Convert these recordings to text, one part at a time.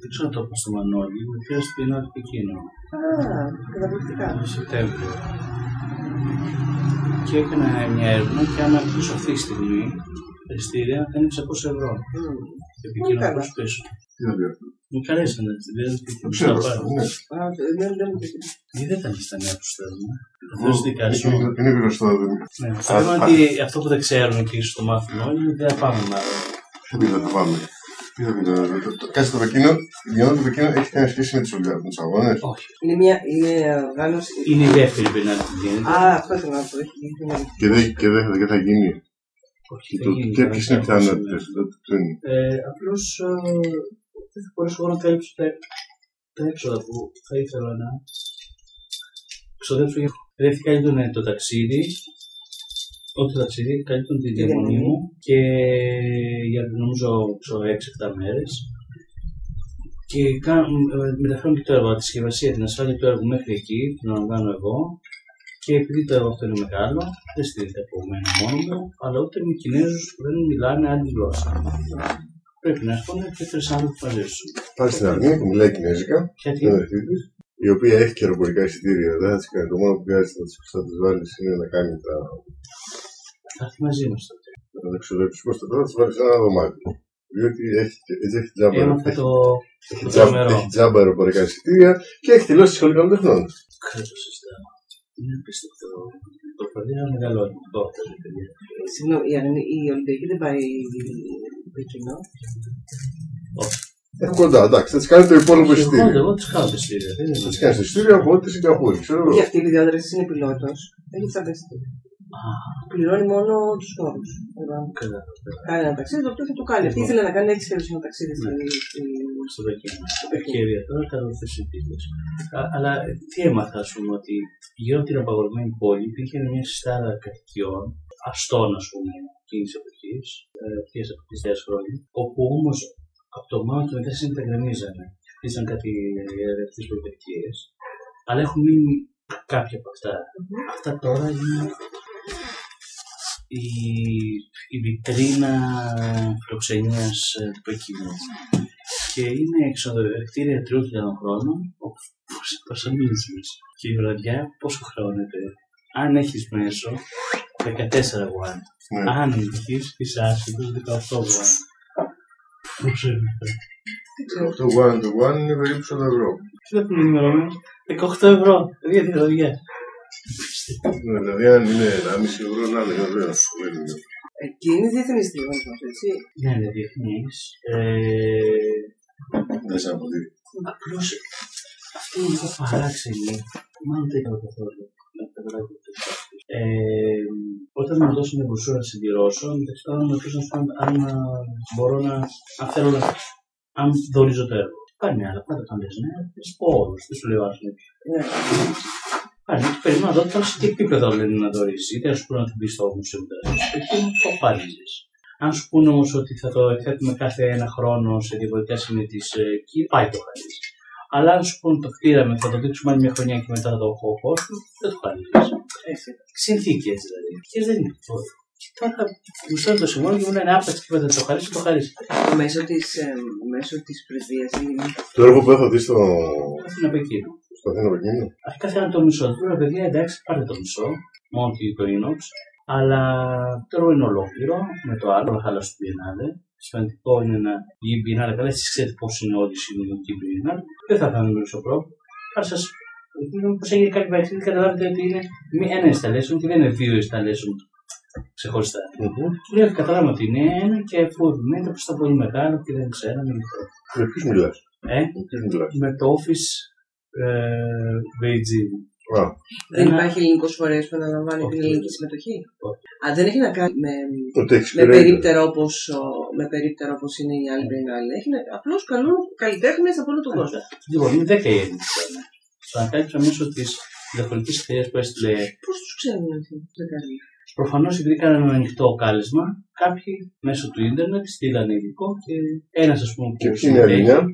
Δεν ξέρω το πω στο Μανώλη, μου πήρε στην άλλη Πεκίνο. Α, καταπληκτικά. Το Σεπτέμβριο. Και έκανα μια έρευνα και άμα κλείσω αυτή τη στιγμή, τα ειστήρια θα είναι 600 ευρώ. Και επικοινωνώ καλά. προς πίσω. Τι να πει αυτό; Μου καρέσανε έτσι, δεν Το ξέρω θα αυτό. πάρω. ναι. Α, δεν δεν μου πείτε. Γιατί δεν ήταν στα νέα που στέλνουμε. Θα σου δικάσω. Είναι- Είναι γνωστό. δεν είναι. Ναι, το θέμα είναι ότι αυτό που δεν ξέρουν και ίσως το μάθουν όλοι είναι ότι δεν θα πάμε μάλλον. Τι θα το πάμε. Τι θα πει το- το- το- Κάτσε το Πεκίνο. Η Γιάννη του Πεκίνο έχει κάνει σχέση με τις Ολυμπιάδες, με τους αγώνες; Όχι. Είναι μια είναι οργάνωση. Είναι η δεύτερη πινάτη που γίνεται. Α, αυτό θέλω να πω. Έχει γίνει. Και δεν, και δεν, δεν θα γίνει. Όχι, Και, δεν το, γίνεται, και δεν ποιες είναι οι θα έχουμε πιθανότητες. σήμερα. Δεν- δεν είναι. Ε, απλώς ε, δεν θα μπορέσω εγώ να καλύψω τα, τα έξοδα που θα ήθελα να ξοδέψω για Δηλαδή καλύπτουν το ταξίδι, ό,τι ταξίδι, καλύπτουν τη διαμονή μου και για νομίζω ξέρω, 6-7 μέρες και κάνουν, ε, μεταφέρουν και το έργο, τη συσκευασία, την ασφάλεια του έργου μέχρι εκεί, την αναλαμβάνω εγώ και επειδή το έργο αυτό είναι μεγάλο, δεν στηρίζεται από μένα μόνο μου, αλλά ούτε με Κινέζους που δεν μιλάνε άλλη γλώσσα. Πρέπει να έρχονται και τρεις άνθρωποι μαζί σου. Πάλι στην Αρμία που μιλάει κινέζικα, Γιατί την αδερφής της, η οποία έχει και αεροπορικά εισιτήρια. Δεν θα της κάνει. Το μόνο που χρειάζεται να της να της βάλεις είναι να κάνει τα. θα έρθει μαζί μας τότε. Να τα ξοδέψεις προς το τώρα, να της βάλεις ένα δωμάτιο. Διότι έχει, έτσι έχει τζάμπα, Έμαθα έχει, το, έχει το τζάμπα, τρομερό. έχει τζάμπα αεροπορικά εισιτήρια και έχει τελειώσει της σχολή των τεχνών. Ξέρω το συστάμα. Είναι απίστευτο. Το παιδί είναι μεγαλώνει. Το παιδί. Συγγνώμη, η Αρνη- η Ολυμπιακή δεν πάει Πεκίνο. Έχει κοντά, εντάξει, θα της κάνει το υπόλοιπο Όχι, Εγώ εισιτήριο. εγώ τις κάνω τα στήρια. δεν είναι Θα της κάνει το εισιτήριο από τη Σιγκαπούρη, ξέρω εγώ. Και αυτή η διάδραση είναι πιλότος. Έχει τσαμπεστεί. Α, Πληρώνει μόνο τους φόρους. καλά. Κάνει ένα ταξίδι το οποίο θα το κάνει. Αυτή ήθελε να κάνει έξι φορέ ένα ταξίδι στη- στη- Στο Πεκίνο. Ευκαιρία τώρα θα δοθεί σε τίτλους. Α- Αλλά τι έμαθα, ας πούμε, ότι γύρω από την απαγορευμένη πόλη υπήρχε μια συστάδα κατοικιών, αστών, ας πούμε, εκείνης της εποχής, αυτέ από τις νέες χρόνια, όπου όμως από το Μάο και μετά συνταγραμμίζανε. Χτίσαν κάτι ρευστές πολυκατοικίε, αλλά έχουν μείνει κάποια από αυτά. Αυτά τώρα είναι η, η βιτρίνα φιλοξενίας του Πεκίνου. Και είναι εξοδευτήρια τριών χιλιάδων χρόνων, όπου προσανατολισμό. Και η βραδιά πόσο χρώνεται. Αν έχεις μέσο, 14 γουάν. Ναι. Αν έχεις τη άσχημη, 18 γουάν. Πόσο είναι αυτό; Το one to one είναι περίπου 40 ευρώ. Τι θα πούμε νούμερο, 18 ευρώ για τη βραδιά. Ναι, δηλαδή αν είναι 1,5 ευρώ να είναι βέβαια. δεν είναι. Και είναι διεθνή διαγωνισμό, έτσι. Ναι, είναι διεθνής. Ε, Δεν σε αποδεί. Απλώς αυτό είναι λίγο παράξενη. Μάλλον δεν είπα καθόλου. Να τα γράφω το τεστ. Ε, όταν μου δώσουν την μπροσούρα να συμπληρώσω, μεταξύ των άλλων με ρωτήσαν αν, αν α, μπορώ να. αν θέλω να. αν δορίζω το έργο. Πάνε άλλα, πάντα το λες, ναι, τις πω όλους, δεν σου λέω ας είναι. Ναι. Πάνε, και περιμένω να δω τώρα σε τι επίπεδο λένε να δωρήσει. Είτε να σου πούνε να την πεις στο μουσείο μου, εκεί το πάρεις. Αν σου πούνε όμως ότι θα το εκθέτουμε κάθε ένα χρόνο σε διαφορετικά σημεία της εκεί, πάει το χάρη. Αλλά αν σου πούνε το κτήραμε, θα το δείξουμε άλλη μια χρονιά και μετά θα το έχω κόσμο, δεν το χάρη. Έτσι. Συνθήκε δηλαδή. Και δεν είναι αυτό. Και τώρα μου στέλνει το συμβόλαιο και μου λένε άπαξ και θα το χαρίσεις, το χαρίσεις. Μέσω της μέσω της πρεσβείας ή Το έργο που έχω δει στο, Αυτό είναι από εκείνο. στο Αθήνα Πεκίνο. Αρχικά θέλανε το μισό. Του λέω παιδιά, εντάξει, πάρτε το μισό, μόνο και το inox. Αλλά το έργο είναι ολόκληρο με το άλλο, να χαλάσει την πινάδε. Σημαντικό είναι να γίνει πινάδε. Καλά, εσείς ξέρετε πώς είναι όλοι οι συνολικοί πινάδε. Δεν θα κάνουμε μισό πρόβλημα. Άρα σας Πώς έγινε κάτι παρεξήγηση, καταλάβετε ότι είναι μη- ένα installation και δεν είναι δύο installation ξεχωριστά. Του λέω καταλάβαμε ότι είναι ένα και αφού μένετε πω ήταν πολύ μεγάλο και δεν ξέραμε. Με ποιους μιλάς; Ε, Ποιους μιλάς; με το office ε, Beijing. Α, Δεν Ένα- υπάρχει ελληνικός φορέας που αναλαμβάνει την Όχι. ελληνική συμμετοχή; Όχι. Α, δεν έχει να κάνει με, ότι με εξυπηρετεί. περίπτερο όπως, ο- με περίπτερο όπως είναι οι άλλοι Μπρινάλοι. Έχει να, απλώς καλούν καλλιτέχνες από όλο τον κόσμο. Λοιπόν, είναι 10 η Έλληνες. Το ανακάλυψα μέσω τη τηλεφωνική εταιρεία που έστειλε. Πώς τους ξέρουν αυτοί, δεν καλοί. Προφανώς επειδή έκαναν ένα ανοιχτό κάλεσμα, κάποιοι μέσω του ίντερνετ στείλανε υλικό και ένας ας πούμε Και που ποιοι είναι η συμμετέχει.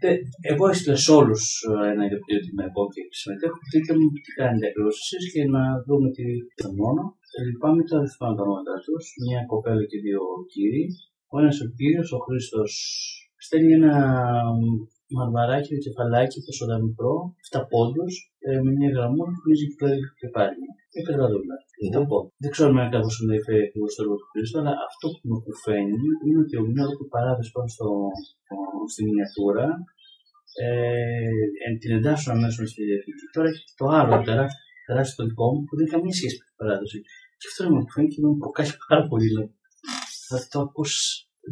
Ελληνιά. Ε, Εγώ έστειλα σε όλους ένα γιατί ότι είμαι εγώ και συμμετέχω. Πείτε μου τι κάνετε ακριβώ εσεί και να δούμε τι θα μόνο. Ε, Λυπάμαι τώρα δεν θυμάμαι τα ονόματά τους. Μια κοπέλα και δύο κύριοι. Ο ένας ο κύριος, ο Χρήστος στέλνει ένα μαρμαράκι με κεφαλάκι τόσο μικρό, 7 πόντους, ε, με μια γραμμούλα που πνίζει και το κεφάλι. Και πετραδούλα. Μμμ. 7 πόντους. Δεν ξέρω αν κάπω ενδιαφέρει ακριβώ το έργο του Χρήστο, αλλά αυτό που με κουφαίνει είναι ότι ο Μινάδο που παράδεσε πάνω στο, στο- στη μiniατούρα ε, ε, την εντάσσουν αμέσως στη διαθήκη. Τώρα έχει το άλλο πέρα, περάσει το δικό μου που δεν έχει καμία σχέση με την παράδοση. Και αυτό με κουφαίνει και με προκάλει πάρα πολύ. λέω. Θα το πώς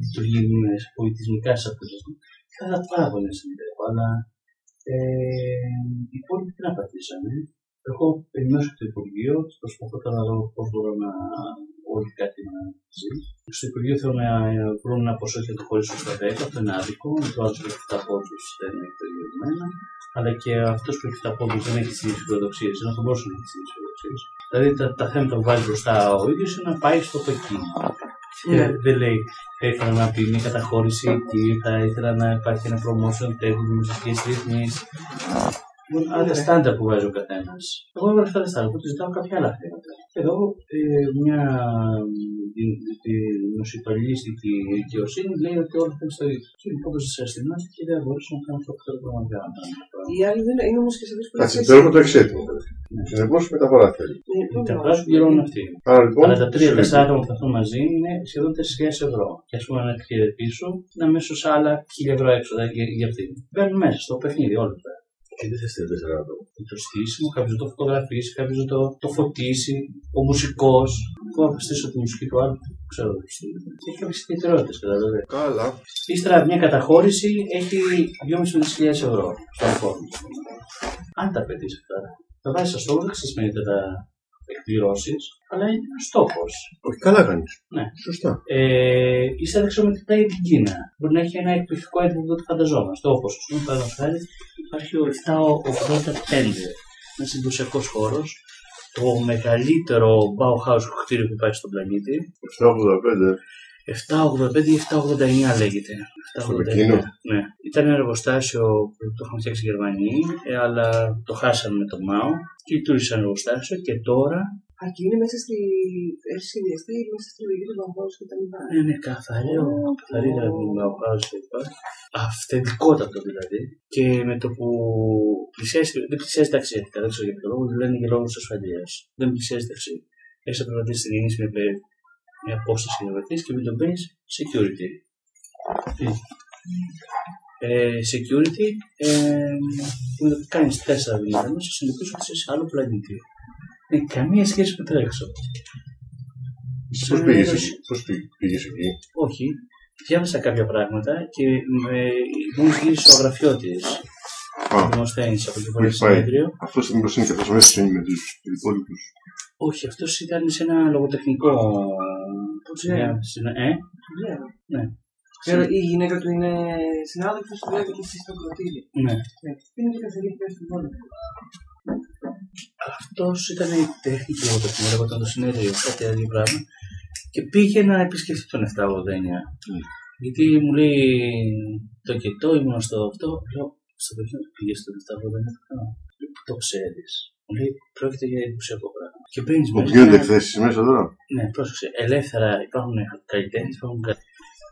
λειτουργεί με πολιτισμικά σε αυτό το Θα τα πάρα πολύ να συμμετέχω, αλλά ε, οι υπόλοιποι τι να πατήσανε; Εγώ περιμένω στο Υπουργείο, προσπαθώ τώρα να δω πώς μπορώ να όλοι κάτι να ζει. Στο Υπουργείο θέλω να βρουν ένα ποσό για το χωρίσουν στα 10, αυτό είναι άδικο. Το άλλο έχει 7 πόντους δεν έχει το ίδιο εμένα. Αλλά και αυτός που έχει 7 πόντους δεν έχει τις ίδιες φιλοδοξίες, ενώ θα μπορούσε να έχει τις ίδιες φιλοδοξίες. Δηλαδή τα, τα θέματα που βάζει μπροστά ο ίδιος είναι να πάει στο Πεκίνο. Ναι. Ε, δεν λέει θα ήθελα να πει μια καταχώρηση τι, θα ήθελα να υπάρχει ένα promotion τέχνη, μουσικές ρύθμις. Άλλα τα στάντα που βάζει ο καθένας. Εγώ έβαλα αυτά τα στάντα που ζητάω κάποια άλλα θέματα. Εδώ ε, μια δημοσιοπαλληλίστικη δικαιοσύνη λέει ότι όλα θα είναι στο ίδιο. Και λοιπόν σα αστυνομίας και δεν μπορούσα να κάνω αυτό που θέλω να κάνω. Οι άλλοι δεν είναι όμως και σε δύσκολη Εντάξει, τώρα έχουμε το εξέτειμο. Συνεπώ μεταφορά θέλεις. Τα πράγματα που πληρώνουν αυτοί. Άρα λοιπόν. Αλλά τα τρία-τέσσερα συλλογή. άτομα που θα έρθουν μαζί είναι σχεδόν 4.000 ευρώ. Και ας πούμε να χαιρετήσω, είναι αμέσω άλλα 1.000 ευρώ έξοδα για, για αυτή. Μπαίνουν μέσα στο παιχνίδι όλα αυτά. Και δεν θα στείλει τέσσερα άτομα. Το στήσιμο, κάποιος να το φωτογραφίσει, κάποιος να το, το φωτίσει, ο μουσικός. Εγώ να στήσω τη μουσική του άλλου, ξέρω. Και έχει κάποιες ιδιαιτερότητες, καταλαβαίνετε. Καλά. Ύστερα μια καταχώρηση έχει 2.500 ευρώ στο φόρμα. Αν τα πετύχει αυτά, θα βάζεις στο στόχο, δεν σημαίνει ότι θα εκπληρώσεις, αλλά είναι ένας στόχος. Όχι, καλά κάνεις. Ναι. Σωστά. Ε, ύστερα ξέρουμε τι πάει την Κίνα. Μπορεί να έχει ένα εκπληκτικό έργο που δεν το φανταζόμαστε. Όπως, ας πούμε, παραδείγματος χάρη, υπάρχει ο 785, ένας εντυπωσιακό χώρος, το μεγαλύτερο Bauhaus κτίριο που υπάρχει στον πλανήτη. 785. 785 ή 789 λέγεται. Στο 789. Πεκίνο; Ναι. Ήταν ένα εργοστάσιο που το είχαν φτιάξει οι Γερμανοί, ε, αλλά το χάσανε με το ΜΑΟ και λειτουργήσε σαν εργοστάσιο και τώρα Αρκεί είναι μέσα στη. Έχει συνδυαστεί μέσα στη λογική του Βαμπάου και τα λοιπά. Ναι, ναι, καθαρό, καθαρή δηλαδή Bauhaus και λοιπά. Αυθεντικότατο δηλαδή. Και με το που πλησιάζει, δεν πλησιάζει ταξιδιωτικά, δεν ξέρω για ποιο λόγο, λένε για λόγους ασφαλείας. Δεν πλησιάζει ταξί. Έχεις να περπατήσεις στην κίνηση με με- μια απόσταση να περπατήσεις και με το μπαίνει security. Τι. Ε, security, ε, που κάνεις τέσσερα βήματα μέσα, συνειδητοποιεί ότι είσαι σε άλλο πλανήτη. Δεν έχει καμία σχέση με το έξω. Πώς Σαν πήγες ένας- εκεί; Πώς πήγες εκεί; όχι. Διάβασα κάποια πράγματα και με, μόλις γύρισε ο αγραφιώτης Α, ο Δημοσθένης από το Κεφαλαίο Έχει πάει. Συνέδριο. αυτό είναι είναι και αυτό μέσα είναι με τους υπόλοιπους. Όχι, αυτός ήταν σε ένα λογοτεχνικό... Ναι. σε- Ε, Ναι. Ναι. Ξέρω, η γυναίκα του είναι συνάδελφος που δουλεύει και εσεί στο κρατήριο. ναι. Ναι. Είναι και καθηγητής μέσα στην πόλη. Αυτός ήταν η τέχνη και λογοτεχνία, λέγονταν το συνέδριο, κάτι τέτοιο πράγμα. Και πήγε να επισκεφτεί τον 789. Γιατί μου λέει το και το, ήμουν στο αυτό. Λέω, στο Πεκίνο πήγες στο 789. «Α, Πού το ξέρεις. Μου λέει, πρόκειται για εντυπωσιακό πράγμα. Και μπαίνει Όπου γίνονται εκθέσεις μέσα τώρα. Ναι, πρόσεξε. Ελεύθερα υπάρχουν καλλιτέχνες, υπάρχουν, κα-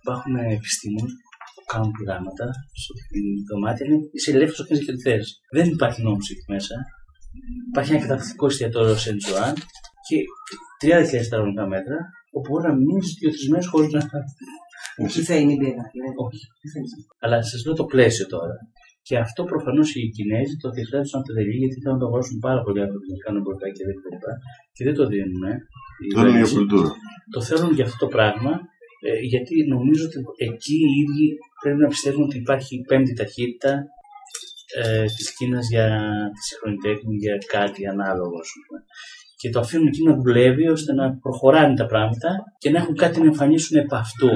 υπάρχουν επιστήμονες που κάνουν πειράματα στο δωμάτιο. Είναι- Είσαι ελεύθερος να κάνεις και τι θες. Δεν υπάρχει νόμος εκεί μέσα. Υπάρχει ένα καταπληκτικό εστιατόριο Σεντ Ζουάν και 30.000 τετραγωνικά μέτρα όπου μπορεί να μείνει δύο-τρει μέρε χωρί να. Τι θα είναι η biografία. Όχι. Αλλά σας λέω το πλαίσιο τώρα. Και αυτό προφανώς οι Κινέζοι το διαθέτουν σαν τελεί γιατί θέλουν να το αγοράσουν πάρα πολλοί άνθρωποι να κάνουν μπροστά και δεν κλπ. Και δεν το δίνουν. ε. Η Δεν είναι για κυβέρνηση. κουλτούρα. το θέλουν για αυτό το πράγμα, ε, γιατί νομίζω ότι εκεί οι ίδιοι πρέπει να πιστεύουν ότι υπάρχει η πέμπτη ταχύτητα ε, της Κίνας για τη σύγχρονη τέχνη, για κάτι ανάλογο, ας πούμε. Και το αφήνουν εκεί να δουλεύει ώστε να προχωράνε τα πράγματα και να έχουν κάτι να εμφανίσουν επ' αυτού,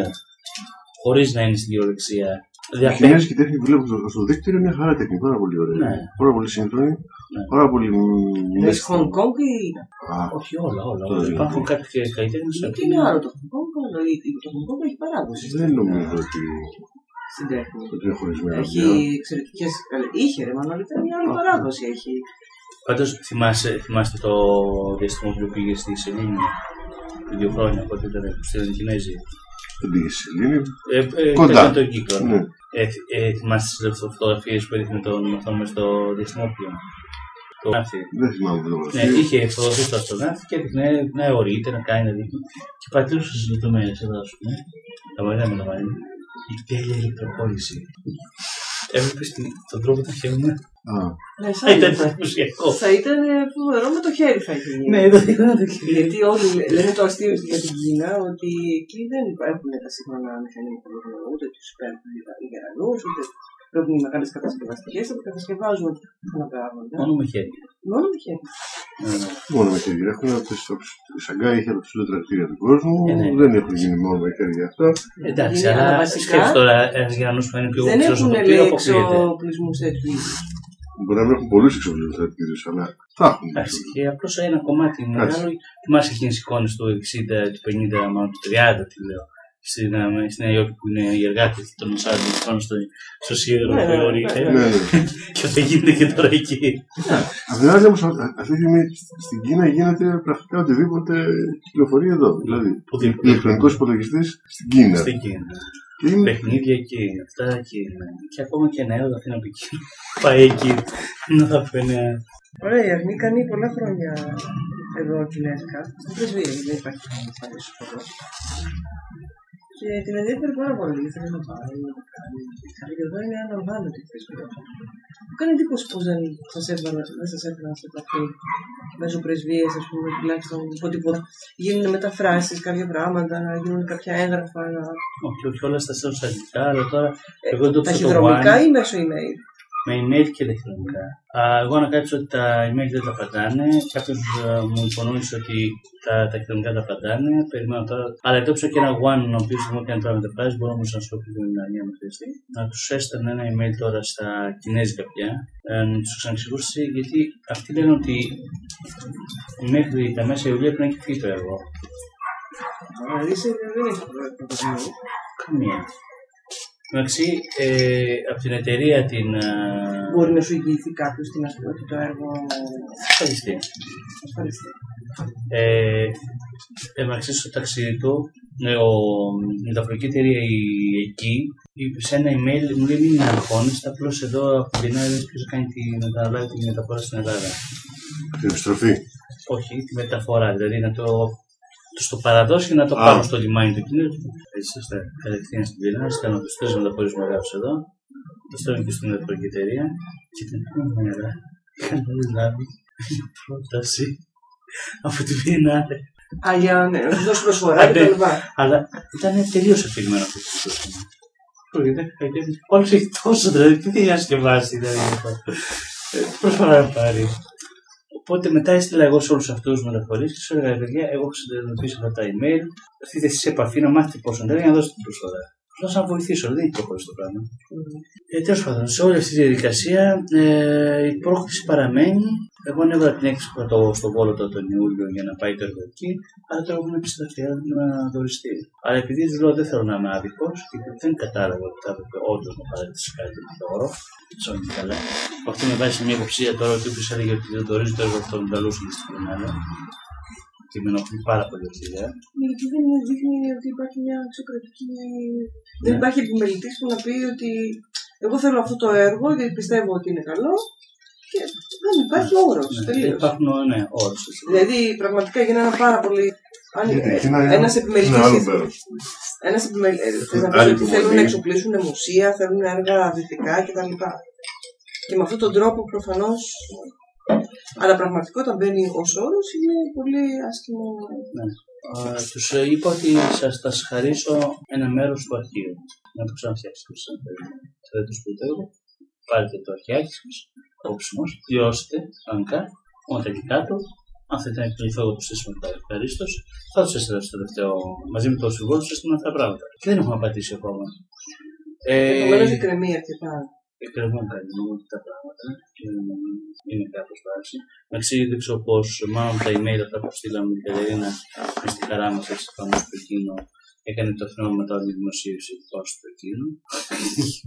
χωρίς να είναι στην κυριολεξία. Η Δηλαδή, Κινέζικη τέχνη που βλέπω στο, στο δίκτυο είναι μια χαρά τέχνη. Πάρα πολύ ωραία. Ναι. Πάρα πολύ σύγχρονη. Ναι. Πάρα πολύ. Είναι Hong Kong ή. Α, όχι όλα, όλα. Το όλα. ίδιο. Υπάρχουν κάποιοι καλλιτέχνες Τι είναι άλλο το Hong Kong, αλλά η- το Hong Kong έχει παράδοση δεν νομίζω ότι στην τέχνη. ότι είναι χωρισμένο. Έχει εξαιρετικέ. Είχε ρε, μάλλον ήταν μια άλλη παράδοση. Έχει. Πάντως θυμάστε, θυμάστε το διαστημα που πήγε στη Σελήνη δύο χρόνια, οπότε ήταν που στείλαν οι Κινέζοι. Δεν πήγε στη Σελήνη. Ε, ε, Κοντά. ήταν τον κύκλο. ναι. Ναι. Ε, ε, θυμάστε τις φωτογραφίες που έδειχνε τον οθόνη μες στο διαστημόπλιο. Το ναύτη. Δεν θυμάμαι το Ναι, είχε φωτογραφίες στο αστροναύτη και έδειχνε να αιωρείται, να κάνει, να δείχνει. Και παρατηρούσε τις λεπτομέρειες εδώ, α πούμε. Τα βαριά με τα βαριά. Η τέλεια ηλεκτροπόληση. Έβλεπε τον τρόπο που τα χέρια. Α, Ναι, Θα ήταν σαν εντυπωσιακό. θα ήταν φοβερό με το χέρι θα είχε γίνει. Ναι, ήταν ήταν το χέρι. Γιατί όλοι λέ- λένε το αστείο για την Κίνα ότι εκεί δεν υπάρχουν τα σύγχρονα μηχανήματα ούτε τους υπέροχου γερανού, ούτε πρέπει να μεγάλες κατασκευαστικές, θα κατασκευάζουν αυτά τα πράγματα. Μόνο με χέρι. Μόνο με χέρι. Ναι, ναι. μόνο με χέρια. Έχουν από τις, από τις- η Σαγκάη είχε από τα ψηλότερα κτίρια του κόσμου. Ε, ναι. Δεν έχουν γίνει μόνο με χέρια αυτά. Εντάξει, Είναι, αλλά αλλά βασικά σκέφτομαι τώρα ένας γερανό που είναι πιο Δεν ψηλός έχουν από το λέει πλοίο, αποκλείεται. εξοπλισμού τέτοιου είδους. Μπορεί να μην έχουν πολλούς εξοπλισμούς στρατιώτε, αλλά θα έχουν. Εντάξει, και απλώς ένα κομμάτι μεγάλο. Θυμάσαι εκείνες τις εικόνες του 60, του 50, μάλλον του 30, τι λέω. Στην, ε, στη Νέα Υόρκη που είναι οι εργάτες των Μοσάρδων πάνω στο, στο σίδερο Ναι, που ναι, θεωρείται. ναι, Ναι, ναι. Και ότι γίνεται και τώρα εκεί. Απ' την άλλη όμως, αυτή τη στιγμή στην Κίνα γίνεται πρακτικά οτιδήποτε κυκλοφορεί εδώ. Δηλαδή, Οπουδήποτε. ηλεκτρονικός υπολογιστής στην Κίνα. Στην Κίνα. Και είναι Παιχνίδια εκεί, αυτά εκεί. ναι. Και ακόμα και νέο θα αφήνω από εκεί. Πάει εκεί. Να θα πούνε. Ωραία, η Αγνή κάνει πολλά χρόνια εδώ κινέζικα. Στην πρεσβεία, γιατί δεν υπάρχει κανένα άλλο εδώ. Και την ενδιαφέρει πάρα πολύ, γιατί θέλει να πάει, να το κάνει. Αλλά και εδώ είναι αναλαμβάνεται η πρεσβεία. Μου κάνει εντύπωση πω δεν σας έβαλα, δεν σας έφεραν σε επαφή μέσω πρεσβείας, ας πούμε, τουλάχιστον να πω τίποτα. Γίνουν μεταφράσεις, κάποια πράγματα, να γίνουν κάποια έγγραφα. Να... Όχι, όχι, όλα στα στέλνω στα αγγλικά, αλλά τώρα εγώ το ψω το Ταχυδρομικά One ή μέσω email; Με email και ηλεκτρονικά. Α, εγώ ανακάλυψα ότι τα email δεν τα απαντάνε. Κάποιος μου υπονόησε ότι τα ταχυδρομικά τα απαντάνε. Περιμένω τώρα. Αλλά εντόπισα και ένα one, ο οποίος μου έκανε τώρα μεταφράσει. Μπορώ όμω να σου πω την μία μου χρειαστεί. Να τους έστελνε ένα email τώρα στα κινέζικα πια. Ε, να τους ξαναξηγούσει γιατί αυτοί λένε ότι μέχρι τα μέσα Ιουλίου πρέπει να έχει φύγει το έργο. Δηλαδή σε- δεν έχει πρόβλημα. Καμία. Εντάξει, ε, από την εταιρεία την. ε, Μπορεί να σου εγγυηθεί κάποιος την ας πούμε, ότι το έργο ασφαλιστή. ασφαλιστεί. Ε, έμαξε στο ταξίδι του, ε, ο, η μεταφορική εταιρεία η- εκεί, είπε σε ένα email, μου λέει μην αγχώνεστε, απλώς εδώ από την άλλη ποιος θα κάνει τη μεταλάβει τη μεταφορά στην Ελλάδα. την επιστροφή. Όχι, τη μεταφορά, δηλαδή να το, το στο παραδώσει και να το Α. πάρουν στο λιμάνι του κοινού. Έτσι, ώστε κατευθείαν στην Ελλάδα, στέλνω του τρει μεταφορεί μεγάλου εδώ, το στέλνω και στην μεταφορική εταιρεία και την επόμενη μέρα είχαν λάβει πρόταση από τη Βιεννάλε. Α, για ναι, να σου δώσει προσφορά Α, και ναι. τα λοιπά. Αλλά ήταν τελείως αφηρημένο αυτό το σύστημα. Όλο έχει τόσο δηλαδή, τι θέλει να σκεφάσει, δηλαδή. αυτό. Ε, Τι προσφορά να πάρει. Οπότε μετά έστειλα εγώ σε όλους αυτούς του μεταφορεί και τους έλεγα: Παιδιά, εγώ έχω συνειδητοποιήσει αυτά τα email. Έρθετε σε επαφή να μάθετε πόσο είναι για να δώσετε την προσφορά. Θέλω να βοηθήσω, δεν έχει προχωρήσει το πράγμα. Ε, Τέλος πάντων, σε όλη αυτή τη διαδικασία ε, η πρόκληση παραμένει. Εγώ ανέβαλα την έκθεση που θα το στο Βόλο τώρα τον Ιούλιο για να πάει το έργο εκεί, αλλά τώρα έχουμε επιστραφεί να δοριστεί. Αλλά επειδή λέω δεν θέλω να είμαι άδικος και δεν κατάλαβα ότι θα έπρεπε όντως να παρατήσει κάτι το όρο, σώνει καλά. Αυτό με βάζει σε μια υποψία τώρα ότι όποιος έλεγε ότι δεν δορίζει το έργο αυτό με τα λούσια στην Ελλάδα. Και με ενοχλεί πάρα πολύ αυτή η ιδέα. Ναι, Γιατί δεν δείχνει ότι υπάρχει μια αξιοκρατική. Δεν Ναι. υπάρχει επιμελητής που να πει ότι εγώ θέλω αυτό το έργο γιατί πιστεύω ότι είναι καλό και δεν υπάρχει όρος. Ναι, Τελείως. Υπάρχουν ναι, όρους. έτσι. Δηλαδή πραγματικά γίνανε πάρα πολύ. Αν Γιατί η Κίνα είναι- ένας επιμελητής. είναι άλλο μέρος. Ένας επιμελητή. Θε να πει Άλλη ότι θέλουν υπομονή. να εξοπλίσουν μουσεία, θέλουν έργα δυτικά κτλ. Και με αυτόν τον τρόπο προφανώς. Αλλά πραγματικότητα μπαίνει ω όρο είναι πολύ άσχημο. Τους είπα ότι σας θα σας χαρίσω ένα μέρος του αρχείου. Να το ξαναφτιάξετε. Θα δεν το σπουδαίο. Πάρετε το αρχιάκι σας, όψιμο, πληρώσετε κανονικά, μόνο τα δικά του. Αν θέλετε να εκπληρωθώ εγώ το σύστημα ευχαρίστως, θα τους έστειλα στο τελευταίο μαζί με το συμβόλαιο τους σύστημα αυτά τα πράγματα. Και δεν έχουμε απαντήσει ακόμα. Επομένως Ε, εκκρεμεί αρκετά. Εκκρεμούν κάτι τα πράγματα και είναι κάπω βάση. Εντάξει, δεν ξέρω πώ, μάλλον τα email αυτά που στείλαμε την Κατερίνα μες στη χαρά μας έτσι πάνω στο εκείνο έκανε το θέμα μετά τη δημοσίευση πάνω στο εκείνο.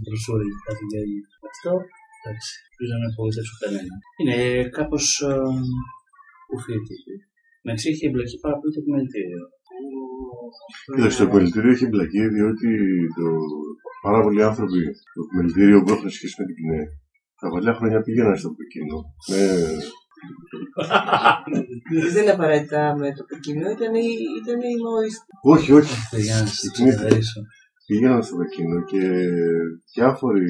Προσόρι κάτι λέει αυτό. Εντάξει, ελπίζω να μην απογοητεύσω κανένα. Είναι κάπως κουφίτη. Εντάξει, είχε εμπλακεί πάρα πολύ το επιμελητήριο. Κοίταξε, το πολιτήριο έχει εμπλακεί διότι το, πάρα πολλοί άνθρωποι το επιμελητήριο που έχουν σχέση με την ΚΝΕ τα παλιά χρόνια πήγαιναν στο Πεκίνο. Ναι, Δεν είναι απαραίτητα με το Πεκίνο, ήταν η, ήταν η Μαοιστ. όχι, όχι. Για να σας Είναι- ξεκαθαρίσω. Πήγαιναν στο Πεκίνο και διάφοροι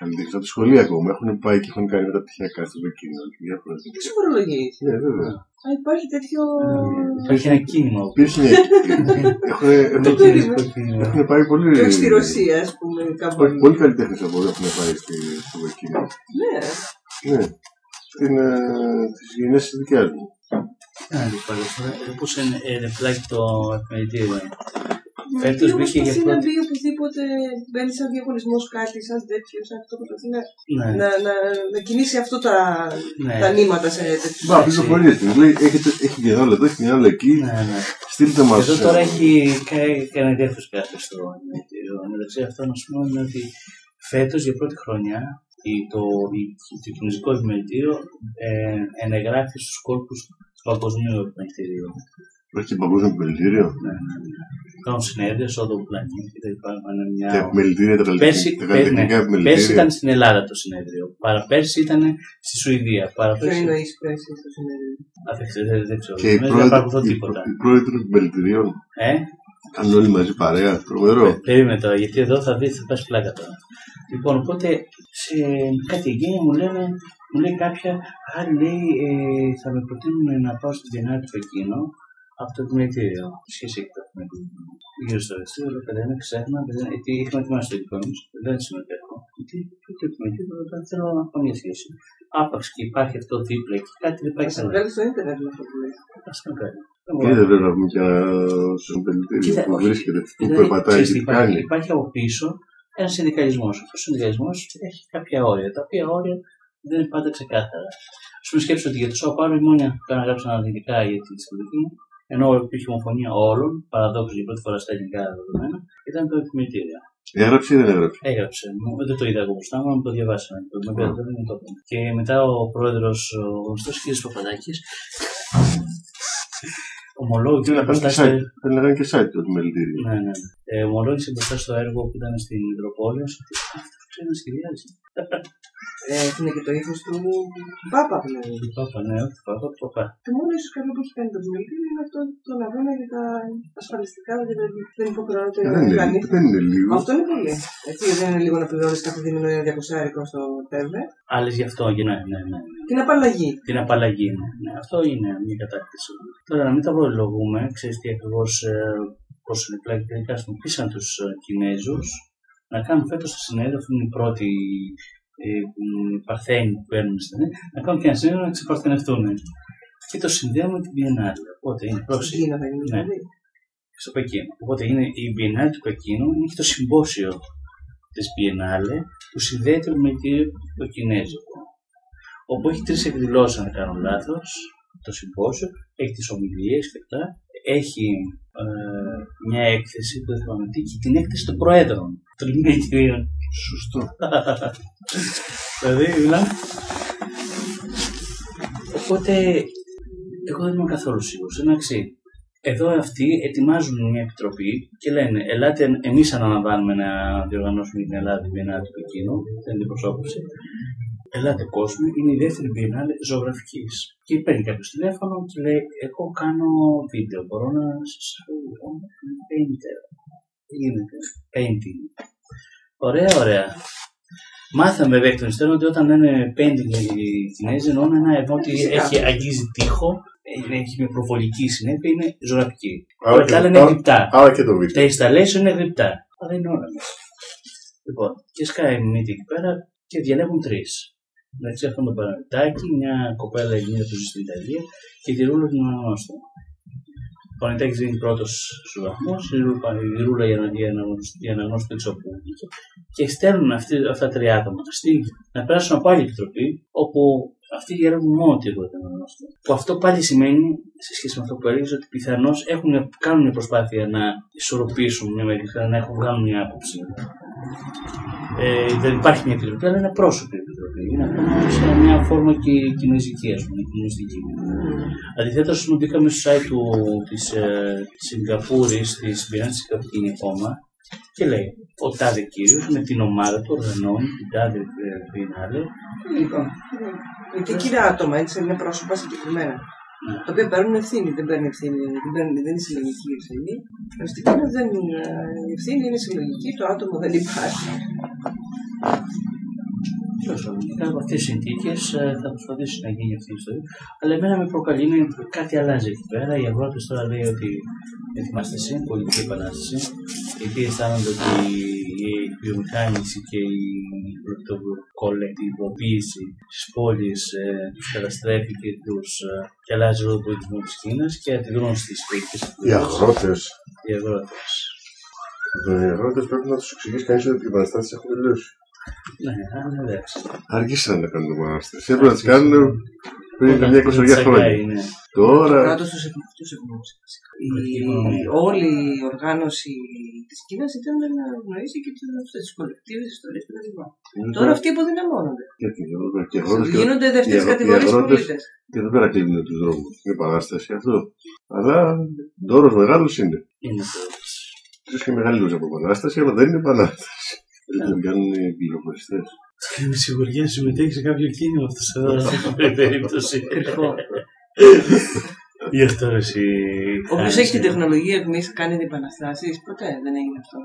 καλλιτέχνε από τη σχολεία ακόμα έχουν πάει και έχουν κάνει μεταπτυχιακά στο Πεκίνο. και διάφορες- Τι φορολογείς. Ναι, βέβαια. Α, υπάρχει τέτοιο... Υπάρχει ένα κίνημα. που- Ποιος είναι. έχουν, έχουν, Το περίμενα. κίνημα, κίνημα. έχουν πάει πολύ. Και όχι στη Ρωσία, ας πούμε, κάπου Όχι, αλλού. πολλοί καλλιτέχνες από εδώ έχουν πάει στη, στο Πεκίνο. Ναι. Ναι. Στην, ε, τις γενιές της δικιάς μου. Τι να δεις πάλι τώρα, πώς είναι ε, πλάκι το επιμελητήριο; Μα Φέτος τι μπήκε για προσπαθεί να πρώτη- μπει οπουδήποτε μπαίνει σαν διαγωνισμό κάτι, σαν τέτοιο, σαν αυτό προσπαθεί να, Ναι, να, να, να κινήσει αυτό τα, ναι. τα νήματα σε τέτοιου. Μπα, πληροφορίες της. Λέει, έχετε, έχει μια άλλο εδώ, έχει μια άλλο εκεί. Ναι, ναι. Στείλτε μας. Εδώ τώρα ε, έχει κα- κανένα δεύτερο κάτι στο επιμελητήριο. Μεταξύ αυτών, να σου πούμε, είναι ότι φέτος για πρώτη χρονιά η- το, η- το κινέζικο επιμελητήριο ε, ενεγράφει στους κόλπους του παγκοσμίου επιμελητηρίου. Έχει και παγκόσμιο επιμελητήριο. Ναι, ναι, ναι. Κάνουν συνέδρια σε όλο τον πλανήτη και τα λοιπά. Πάνε μια... Και επιμελητήρια, τα Πέρσι, καλλιτεχνικά- τα πέρσι, καλλιτεχνικά ναι, πέρσι επιμελητήρια. ήταν στην Ελλάδα το συνέδριο. Παραπέρσι ήταν στη Σουηδία. Ποιο Παραπέρσι. εννοεί πέρσι στο συνέδριο; Α, δεν ξέρω, δεν, δεν ξέρω. Και οι Δεν πρόεδροι, παρακολουθώ οι, τίποτα. οι πρόεδροι των επιμελητηρίων Ε, κάνουν όλοι μαζί παρέα. Τρομερό. περίμενε τώρα, γιατί εδώ θα δεις, θα πας πλάκα τώρα. Λοιπόν, οπότε σε κάτι εγγένεια μου λένε, μου λέει κάποια, άλλη λέει, ε, θα με προτείνουν να πάω στη Γενάρη του Πεκίνο από το επιμελητήριο. Σχέση έχει το επιμελητήριο. Γύρω στο ρεστίο, λέω παιδιά, δεν ξέχνα, παιδιά, γιατί είχαμε ετοιμάσει το δικό μου, δεν συμμετέχω. Γιατί το επιμελητήριο δεν θέλω να έχω μια σχέση. Άπαξ και υπάρχει αυτό δίπλα και κάτι δεν πάει Θα καλά. βγάλει στο ίντερνετ με αυτό που λέει. Ας το κάνω. Και δεν πρέπει να πούμε και στο επιμελητήριο Κοίτα, που όχι. βρίσκεται, που Δηλαδή, περπατάει ξέρεις και τι τι υπάρχει, κάνει. υπάρχει από πίσω ένας συνδικαλισμός. Αυτό ο συνδικαλισμός έχει κάποια όρια, τα οποία όρια δεν είναι πάντα ξεκάθαρα. Α πούμε, σκέψω ότι για το ΣΑΟ Πάρο η μόνη που έγραψαν αρνητικά για τη συμμετοχή, ενώ υπήρχε ομοφωνία όλων, παραδόξως για πρώτη φορά στα ελληνικά δεδομένα, ήταν το επιμελητήριο. Έγραψε ή δεν έγραψε; Έγραψε, μου- δεν το είδα εγώ μπροστά μου, αλλά μου το διαβάσαμε. Το με πήρε, δεν μου το είπε. Και μετά ο πρόεδρος, ο γνωστός κ. Παπαδάκης, ομολόγησε Θέλει να κάνει μπροστά και στο- site. Θέλει να κάνει και site το επιμελητήριο. ναι, ναι. Ε, ομολόγησε μπροστά στο έργο που ήταν στην Μητροπόλεως ότι αυτό ξέρει να σχεδιάζει. Ε, είναι και το ύφος του Πάπα δηλαδή. Του Πάπα, ναι, όχι του Πάπα, του Παπά. Το μόνο ίσως καλό που έχει κάνει το επιμελητήριο είναι αυτό το αγώνα για τα ασφαλιστικά, δηλαδή δεν υποχρεώνεται Ε, να Δεν είναι, κάνει. δεν είναι λίγο. Αυτό είναι πολύ. Έτσι, δεν είναι λίγο να πληρώνεις κάθε δίμηνο ένα διακοσάρικο στο ΤΕΒΕ. Άλλες γι' αυτό, ναι, ναι, ναι. ναι. Την απαλλαγή. Την απαλλαγή, ναι. ναι. Αυτό είναι μια κατάκτηση. Τώρα, να μην τα προλογούμε, ξέρεις τι ακριβώς πώς είναι πλάκα τελικά χρησιμοποίησαν τους Κινέζους να κάνουν φέτος το συνέδριο, αυτή είναι η πρώτη ε, μ, παρθένη που παίρνουν στην να κάνουν και ένα συνέδριο να ξεπαρθενευτούν. Και το συνδέουμε με την Biennale. Οπότε είναι Στην πρόσεχη. Κίνα θα γίνει Ναι. δηλαδή. στο Πεκίνο. Οπότε είναι η Biennale του Πεκίνου, είναι και το συμπόσιο της Biennale που συνδέεται με το Κινέζικο. Όπου έχει τρεις εκδηλώσεις, αν δεν κάνω λάθος, το συμπόσιο, έχει τις ομιλίες και αυτά, έχει ε, μια έκθεση που δεν θυμάμαι τι, και την έκθεση των Προέδρων των Κινέζικων. Σωστό. δηλαδή, μιλάμε. Οπότε, εγώ δεν είμαι καθόλου σίγουρος. Εντάξει, εδώ αυτοί ετοιμάζουν μια επιτροπή και λένε: Ελάτε, εμείς αναλαμβάνουμε να διοργανώσουμε την Ελλάδα την Biennale του Πεκίνου, την αντιπροσώπηση. Ελάτε κόσμο, είναι η δεύτερη Biennale ζωγραφικής. Και παίρνει κάποιος τηλέφωνο και λέει: Εγώ κάνω βίντεο. Μπορώ να σας κάνω painter. Τι γίνεται, painting. Ωραία, ωραία. Μάθαμε βέβαια εκ των υστέρων ότι όταν λένε painting οι Κινέζοι εννοούν ένα εδώ ότι Φυσικά. έχει, αγγίζει τείχο, έχει έχει μια προβολική συνέπεια, είναι ζωγραφική. Άρα Όλα τα άλλα είναι άρα- γρυπτά. άρα και το βίντεο. Τα installation είναι γρυπτά. Αλλά δεν είναι όλα μέσα. Λοιπόν, και σκάει η μύτη εκεί πέρα και διαλέγουν τρεις. Μεταξύ αυτών τον Παναγιτάκη, μια κοπέλα Ελληνίδα που ζει στην Ιταλία και τη Ρούλα την αναγνώστα. Ο Παναγιτάκη δίνει πρώτος στους βαθμούς, η Ρούλα για να, για να, για να γνώσει το εξωπού. Και στέλνουν αυτοί, αυτά τα τρία άτομα στη, να περάσουν από άλλη επιτροπή, όπου αυτοί διαλέγουν μόνο τη Ρούλα την αναγνώστα. Που αυτό πάλι σημαίνει, σε σχέση με αυτό που έλεγες, ότι πιθανώς κάνουν μια προσπάθεια να ισορροπήσουν μια μερικά, να έχουν βγάλουν μια άποψη. Ε, δεν υπάρχει μια επιτροπή, αλλά είναι πρόσωπη επιτροπή. Είναι ακόμα σε μια φόρμα και κινέζικη, ας πούμε, κινέζικη. Αντιθέτως, μπήκαμε στο site του, της, ε, Σιγκαπούρης, της Σιγκαπούρη, της ακόμα, και και λέει ο τάδε κύριος με την ομάδα του οργανώνει την τάδε πινάλε. Λοιπόν, και κύρια άτομα, έτσι είναι πρόσωπα συγκεκριμένα. Ναι. Τα οποία παίρνουν ευθύνη, δεν παίρνουν ευθύνη, δεν, παίρνουν, δεν είναι συλλογική η ευθύνη. Στην Κίνα δεν είναι, η ευθύνη είναι συλλογική, το άτομο δεν υπάρχει. Τέλος πάντων, κάτω από αυτές τις συνθήκες θα προσπαθήσει να γίνει αυτή η ιστορία. Αλλά εμένα με προκαλεί είναι ότι κάτι αλλάζει εκεί πέρα. Οι αγρότες τώρα λέει ότι ετοιμάστε σε πολιτική επανάσταση, γιατί αισθάνονται ότι η βιομηχάνηση και η κολεκτιβοποίηση της πόλης τους καταστρέφει και, τους, ε, και αλλάζει όλο τον πολιτισμό της Κίνας και αντιδρούν στις κριτικέ Οι αγρότες. Οι αγρότες. Οι αγρότες πρέπει να τους εξηγήσει κανείς ότι οι επαναστάσει έχουν τελειώσει. Ναι, αλλά εντάξει. Αργήσαν να κάνουν επανάσταση. Έπρεπε να τις κάνουν πριν καμιά εικοσαριά χρόνια. Τσαγκάι, ναι. Το Τώρα. κράτο τους ευνόησε. Όλη η οργάνωση της Κίνας ήταν να γνωρίσει και τι κολεκτήβε ιστορίες κτλ. Τώρα αυτοί αποδυναμώνονται. Γιατί και οι αγρότες και- Γίνονται οι δεύτερες αγρό- οι κατηγορίες αγρότες πολίτες. Και εδώ πέρα κλείνουν τους δρόμους. Είναι επανάσταση αυτό. Αλλά δώρος μεγάλος είναι. Είναι το- σω και μεγαλύτερος από επανάσταση, αλλά δεν είναι επανάσταση. Δεν τον κάνουν οι πληροφοριστές. Με σιγουριά συμμετέχει σε κάποιο κίνημα αυτός εδώ, σε αυτή την περίπτωση. Κρυφό. Γι' αυτό εσύ. Όποιος χάνεις, έχει την ε, τεχνολογία εχμή κάνει επαναστάσεις, ποτέ δεν έγινε αυτό.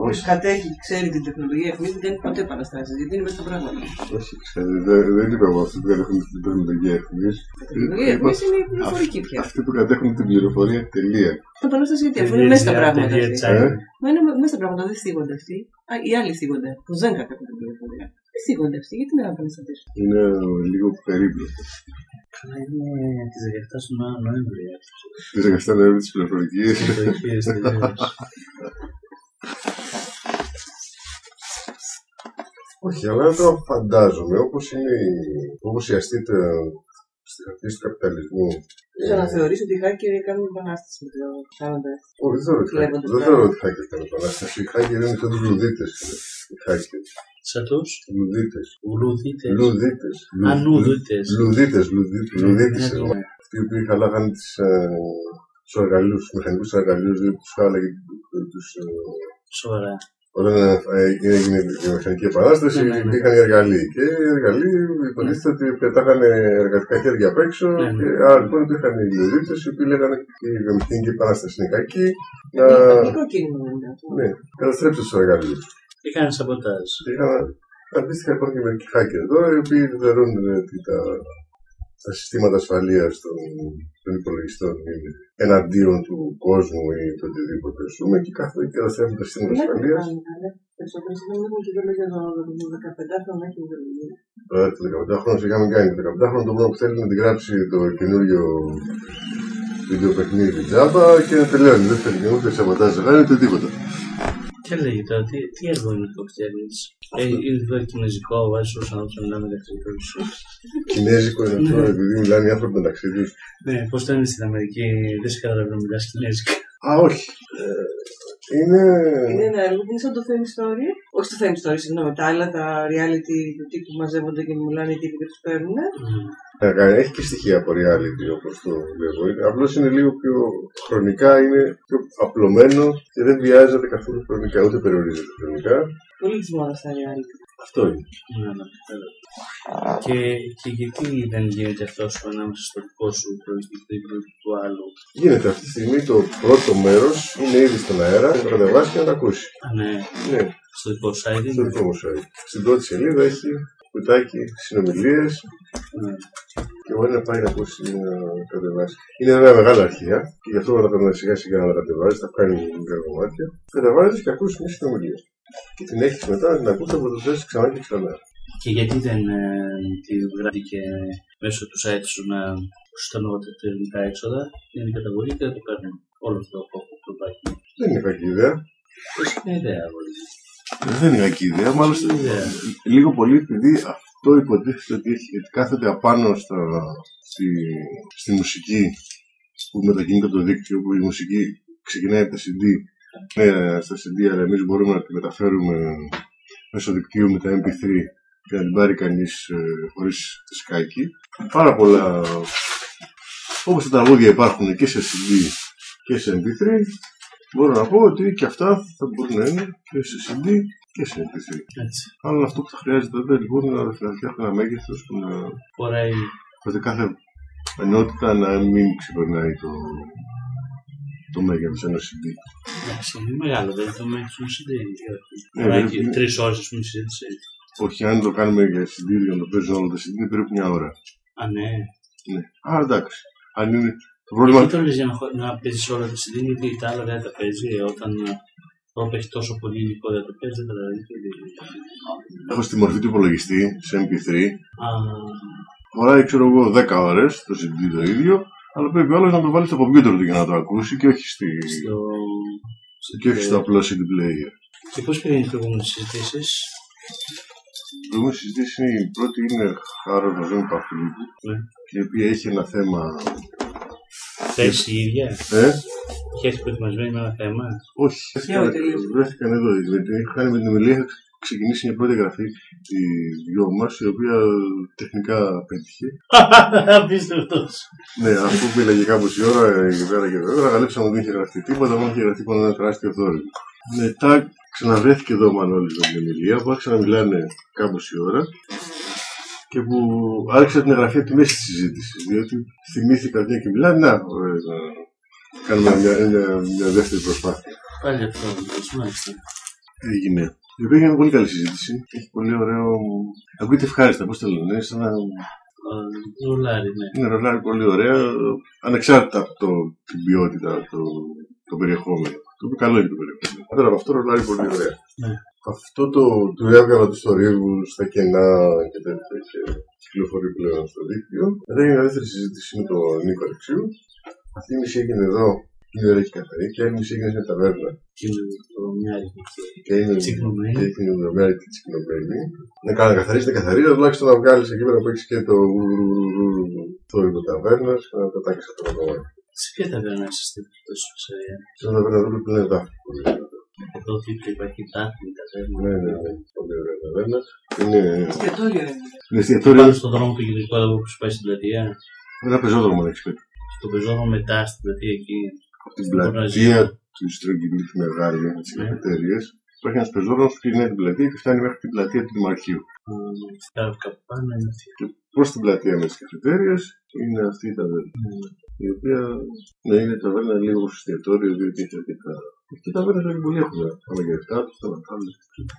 Όποιος Όχι. κατέχει, ξέρει την τεχνολογία εχμή, δεν κάνει ποτέ επαναστάσεις, γιατί είναι μέσα στα πράγματα. Όχι, ξέρετε, δεν, δεν είπα εγώ αυτοί που κατέχουν την τεχνολογία εχμή. Η τεχνολογία εχμή είναι η πληροφορική πια. Αυτοί που κατέχουν την πληροφορία, τελεία. Το επανάσταση γιατί αφού είναι μέσα στα πράγματα. Τελεία αυτοί. τσάι. Ε; Μα είναι μέσα στα πράγματα, δεν στίγονται αυτοί. Α, οι άλλοι στίγονται, που δεν κατέχουν την πληροφορία. Δεν στίγονται αυτοί, γιατί να επαναστατήσουν. Είναι λίγο περίπλοκο. Καλά, είναι τη 17 του Νοέ- Νοέμβρη. Τις εργαστέ να της πληροφορικής. Εποχές τελείως. Όχι, αλλά το φαντάζομαι όπως είναι η- όπως η αστήτα στην αρχή του καπιταλισμού. Θέλω να θεωρήσω ότι οι hacker κάνουν επανάσταση με το κάνοντα. Όχι, δεν θεωρώ ότι Βλέποντας hacker- δεν πράγματα. θεωρώ ότι hacker κάνει επανάσταση. Οι hacker είναι σαν τους λουδίτε. Οι hacker. Σαν τους Λουδίτες. γλουδίτες. Λουδίτες. Α, νουδίτες. Λουδίτες, λουδίτες. Λουδίτες. Ναι, ναι. Αυτοί οι οποίοι χαλάγανε τις, ε, τους εργαλείους, τους μηχανικούς εργαλείους, δηλαδή τους χάλαγε τους, ε, Σοβαρά. όταν ε, έγινε η μηχανική επανάσταση, Ναι, ναι, ναι. υπήρχαν οι εργαλείοι. Και οι εργαλείοι υποτίθεται ότι πετάγανε εργατικά χέρια απ' έξω. Ναι, ναι. Και, άρα λοιπόν υπήρχαν οι λουδίτες οι οποίοι λέγανε η βιομηχανική επανάσταση είναι κακή. Να Αγγλικό κίνημα δεν είναι αυτό. ναι, καταστρέψτε τους εργαλείους. Και κάνεις σαμποτάζ. Είχαν, αντίστοιχα υπάρχουν και μερικοί hacker εδώ, οι οποίοι θεωρούν ότι τα, τα συστήματα ασφαλείας των, των υπολογιστών είναι εναντίον του κόσμου ή του οτιδήποτε ας πούμε και καθ' και καταστρέφουν τα συστήματα Δεν ασφαλείας. Περισσότερο δεν έχουν και ιδεολογία εδώ. Το 15χρονο έχει ιδεολογία. Τώρα το 18χρονο είχαμε κάνει. Το 18χρονο το μόνο που θέλει να την γράψει το καινούριο βίντεο παιχνίδι τζάμπα και να τελειώνει. Δεν θέλει και ούτε σαμποτάζ δεν κάνει ούτε τίποτα. Και λέγει τώρα, τι, τι έργο είναι το φτιάχνει. Ε, είναι τώρα κινέζικο, βάζει του ανθρώπου να μιλάμε μεταξύ του. Κινέζικο είναι αυτό, Ναι. επειδή μιλάνε οι άνθρωποι μεταξύ τους. Ναι, πώς το είναι στην Αμερική, δεν σε καταλαβαίνω να μιλάς κινέζικα. Α, όχι. Ε, είναι. Είναι ένα έργο που είναι σαν το Fame Story. Όχι το Fame Story, συγγνώμη, τα άλλα τα reality του τύπου που μαζεύονται και μιλάνε οι τύποι και τους παίρνουν. Ε, Έχει και στοιχεία από reality όπως το βλέπω. Απλώς είναι λίγο πιο χρονικά, είναι πιο απλωμένο και δεν βιάζεται καθόλου χρονικά, ούτε περιορίζεται χρονικά. Πολύ τη μόδα στα reality. Αυτό είναι. Ναι, ναι, ξέρω. Και, και γιατί δεν γίνεται αυτό σου ανάμεσα στο δικό σου προϊστικό και του άλλου; Γίνεται αυτή τη στιγμή το πρώτο μέρος είναι ήδη στον αέρα, να το κατεβάσει και να το ακούσει. Α, ναι, Ναι, στο δικό site στο είναι; δικό μου site. Στην πρώτη σελίδα έχει κουτάκι συνομιλίες Ναι. και μπορεί να πάει να ακούσει να κατεβάσει. Είναι ένα μεγάλο αρχεία και γι' αυτό όταν πρέπει σιγά σιγά να τα κατεβάζει, θα κάνει λίγα κομμάτια. Κατεβάζεις και ακούσει μια συνομιλία. Και την έχεις μετά να την ακούσει από το θέσει ξανά και ξανά. Και γιατί δεν ε, τη βγάλει και μέσω του site σου να στανόταν τα ελληνικά έξοδα, είναι η καταβολή και δεν το κάνουν όλο αυτό το που υπάρχει. Δεν είναι κακή ιδέα. Έχει μια ιδέα πολύ. Δεν είναι κακή ιδέα, μάλιστα. Ιδέα. Λίγο πολύ επειδή αυτό υποτίθεται ότι έχει, ότι κάθεται απάνω στα, στη, στη μουσική που μετακινείται από το δίκτυο, που η μουσική ξεκινάει από τα CD, ναι, στα CD, αλλά εμείς μπορούμε να τη μεταφέρουμε μέσω δικτύου με τα MP3 και να την πάρει κανείς ε, χωρίς δισκάκι. Πάρα πολλά. Όπως τα τραγούδια υπάρχουν και σε CD και σε MP3, μπορώ να πω ότι και αυτά θα μπορούν να είναι και σε CD και σε MP3. Έτσι. Αλλά αυτό που θα χρειάζεται τότε λοιπόν είναι να φτιάχνει ένα μέγεθος που να. Χωράει. ώστε κάθε ενότητα να μην ξεπερνάει το, το μέγεθο ενό CD. Εντάξει, είναι μεγάλο, δεν το μέγεθο του CD. Ναι, Χωράει βέβαια. και τρεις ώρες, ας πούμε, συζήτηση. Όχι, αν το κάνουμε για CD, για να το παίζουν όλα τα CD, είναι περίπου μια ώρα. Α, ναι. Ναι. Α, εντάξει. Αν είναι. Το Γιατί πρόβλημα. το λες για να, χω- να παίζεις όλα τα CD, γιατί τα άλλα δεν τα παίζει, ε, όταν ε, όταν έχει τόσο πολύ υλικό δεν το παίζει, δεν τα δηλαδή. Έχω στη μορφή του υπολογιστή, σε MP3. Α, Χωράει, ξέρω εγώ, 10 ώρες το CD το ίδιο, αλλά πρέπει άλλος να το βάλει στο κομπιούτερ του για να το ακούσει και όχι, στη... στο... και όχι στο απλό CD player. Και πώς πήγαινε οι προηγούμενε συζητήσεις, Η προηγούμενη συζήτηση είναι η πρώτη είναι Χάρο να ζούμε Παυτουλίκου, Ναι. η οποία έχει ένα θέμα. πέρσι η ίδια, Ε, και έχεις προετοιμασμένη με ένα θέμα; όχι, βρέθηκαν, τελείως. βρέθηκαν εδώ. Με την- Είχα κάνει με την ομιλία, είχα ξεκινήσει μια πρώτη εγγραφή της δυο μας, η οποία τεχνικά πέτυχε. Απίστευτος. Ναι, αφού μίλαγε κάπως η ώρα, η πέρα και βέβαια, ανακαλύψαμε ότι δεν είχε γραφτεί τίποτα, μόνο είχε γραφτεί πάνω ένα τεράστιο θόρυβο. Μετά ξαναβρέθηκε εδώ ο Μανώλης με την Εμιλία, που άρχισαν να μιλάνε κάπως η ώρα και που άρχισα την εγγραφή από τη μέση της συζήτησης. Διότι θυμήθηκα ότι και μιλάνε, να, ωραία, να κάνουμε μια, μια, μια δεύτερη προσπάθεια. Πάλι αυτό, μάλιστα. Έγινε. Η οποία έγινε πολύ καλή συζήτηση. Έχει πολύ ωραίο. Ακούγεται ευχάριστα, πώς το λένε. Είναι σαν να Α, Ρουλάρι, ναι. είναι ρολάρι πολύ ωραία, ανεξάρτητα από το, την ποιότητα, το, το περιεχόμενο. Το οποίο καλό είναι το περιεχόμενο. Πέρα από αυτό, ρολάρι πολύ ωραία. Ναι. Αυτό το του έβγαλα τους θορύβους στα κενά και τέτοια και κυκλοφορεί πλέον στο δίκτυο. Μετά έγινε μια δεύτερη συζήτηση με τον Νίκο Αλεξίου. Αυτή η μισή έγινε εδώ, η ώρα έχει καθαρή, και η άλλη μισή έγινε στην ταβέρνα. Και το μοιάζει Και είναι Τσικνωμένη. και έχει την μια και τσικνωμένη. Να κάνει να καθαρίσει την καθαρή, αλλά τουλάχιστον να βγάλεις εκεί πέρα που έχεις και το θόρυβο ταβέρνας και να πετάξει αυτό το κομμάτι. Σε ποια ταβέρνα είσαστε τόσο ψαρία. Στην ταβέρνα εδώ που είναι δάφη. Εδώ δίπλα υπάρχει τάχνη ταβέρνα. Ναι, ναι, ναι. Πολύ ωραία ταβέρνας. Είναι, Εστιατόριο είναι. είναι εστιατόριο. Πάνω στον δρόμο του κεντρικού εδώ που σου πάει στην πλατεία. Ένα πεζόδρομο να έχεις πει. Στο πεζόδρομο μετά στην πλατεία εκεί. Από την πλατεία του Στρογγυλίου Μεγάλη, με τι Ναι. καφετέρειε. Υπάρχει ένας πεζόδρομος που ξεκινάει την πλατεία και φτάνει μέχρι την πλατεία του Δημαρχείου. Στα κάπου πάνω είναι αυτή. Προς την πλατεία με τις καφετέρειε είναι αυτή η ταβέρνα. Η οποία ναι, είναι ταβέρνα λίγο ως εστιατόριο, διότι έχει αρκετά. Και τα ταβέρνα δεν πολύ έχουν. Αλλά για αυτά τους θα να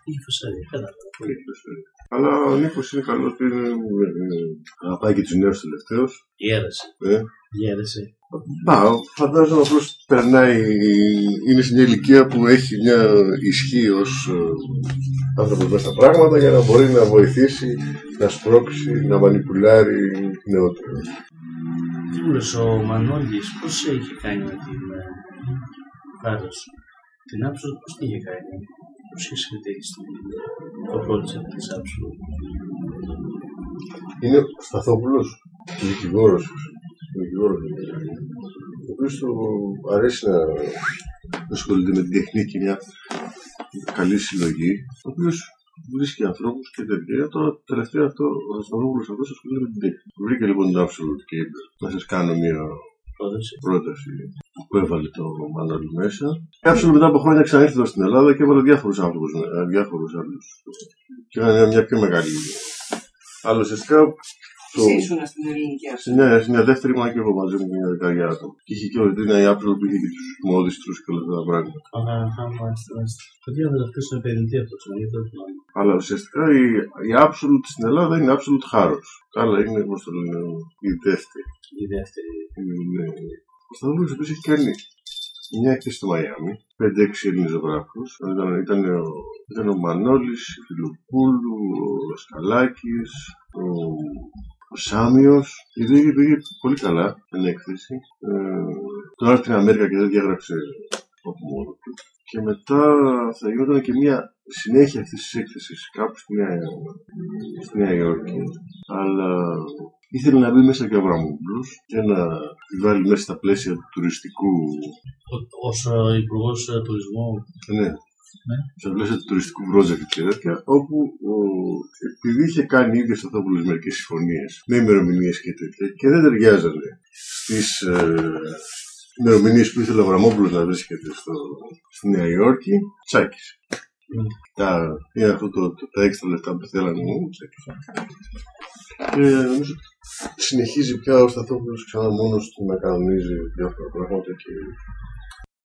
Είχε φασαρία. Κατάλαβα. Πολύ ευχαριστώ. Αλλά ο Νίκος είναι καλός και είναι, είναι, αγαπάει και τους νέους τελευταίους. Γέρασε. Ε. Γέρασε. Μα, φαντάζομαι απλώς περνάει, είναι σε μια ηλικία που έχει μια ισχύ ως άνθρωπος μέσα στα πράγματα για να μπορεί να βοηθήσει, να σπρώξει, να μανιπουλάρει νεότερο. Τι μου λες, ο Μανώλης πώς είχε κάνει με την ε, Χάρος. Την Άψο πώς την είχε κάνει; Πώς είχε συμμετέχει στην το project της Άψο. Είναι ο Σταθόπουλος, δικηγόρο. Δικηγόρος, ο οποίος του αρέσει να ασχολείται με την τεχνική και μια καλή συλλογή, ο οποίος βρίσκει ανθρώπους και τέτοια. Τώρα τελευταία αυτό ο Σταθόπουλο αυτός ασχολείται με την τέχνη. Βρήκε λοιπόν την Absolute και είπε να σας κάνω μια Πρόταση. πρόταση που έβαλε το Μανώλη μέσα. Η Absolute μετά από χρόνια ξανήρθε εδώ στην Ελλάδα και έβαλε διάφορους άνθρωπου, διάφορους άλλους. Και έκανε μια πιο μεγάλη. Αλλά ουσιαστικά το, Εσύ ήσουν στην ελληνική σε άψη. μια, σε μια δεύτερη ήμουν και εγώ μαζί μου μια δεκαετία άτομα. Και είχε και όλη την η Apple που είχε και τους μόδιστρους και όλα αυτά τα πράγματα. Αχα, αχα, μάλιστα, μάλιστα. Το διάβαζα αυτός είναι επενδυτή αυτός, ναι, γιατί το θυμάμαι. Αλλά ουσιαστικά η, η Absolute στην Ελλάδα είναι Absolute Χάρος. Τα άλλα είναι, όπω το λένε, η δεύτερη. Η δεύτερη. Είναι, ο Σταύρος ο έχει κάνει μια έκθεση στο Μαϊάμι, 5-6 Έλληνες ζωγράφους. Ήταν, ήταν, ο, ήταν ο Μανώλης, η Φιλοπούλου, ο Σκαλάκης, ο, ο Σάμιος. Η οποία πήγε πολύ καλά την έκθεση. Ε, τώρα στην Αμέρικα και δεν διάγραψε από μόνο του. Και μετά θα γινόταν και μια συνέχεια αυτής της έκθεσης κάπου στη Νέα, στη Νέα Υόρκη. Αλλά ήθελε να μπει μέσα και ο Αβραμόπουλος και να τη βάλει μέσα στα πλαίσια του τουριστικού Ο- Ως υπουργός τουρισμού. ναι. Ναι. Στα πλαίσια του τουριστικού project και τέτοια, όπου ο, επειδή είχε κάνει ήδη στο Σταθόπουλο μερικέ συμφωνίες με ημερομηνίες και τέτοια και δεν ταιριάζανε στις, ε, ημερομηνίες που ήθελε ο Αβραμόπουλος να βρίσκεται στο, στη Νέα Υόρκη, τσάκισε. Mm. Τα, είναι αυτό το, το, τα έξτρα λεφτά που θέλανε μου, τσάκισε. Και νομίζω ότι συνεχίζει πια ο Σταθόπουλο ξανά μόνος του να κανονίζει διάφορα πράγματα και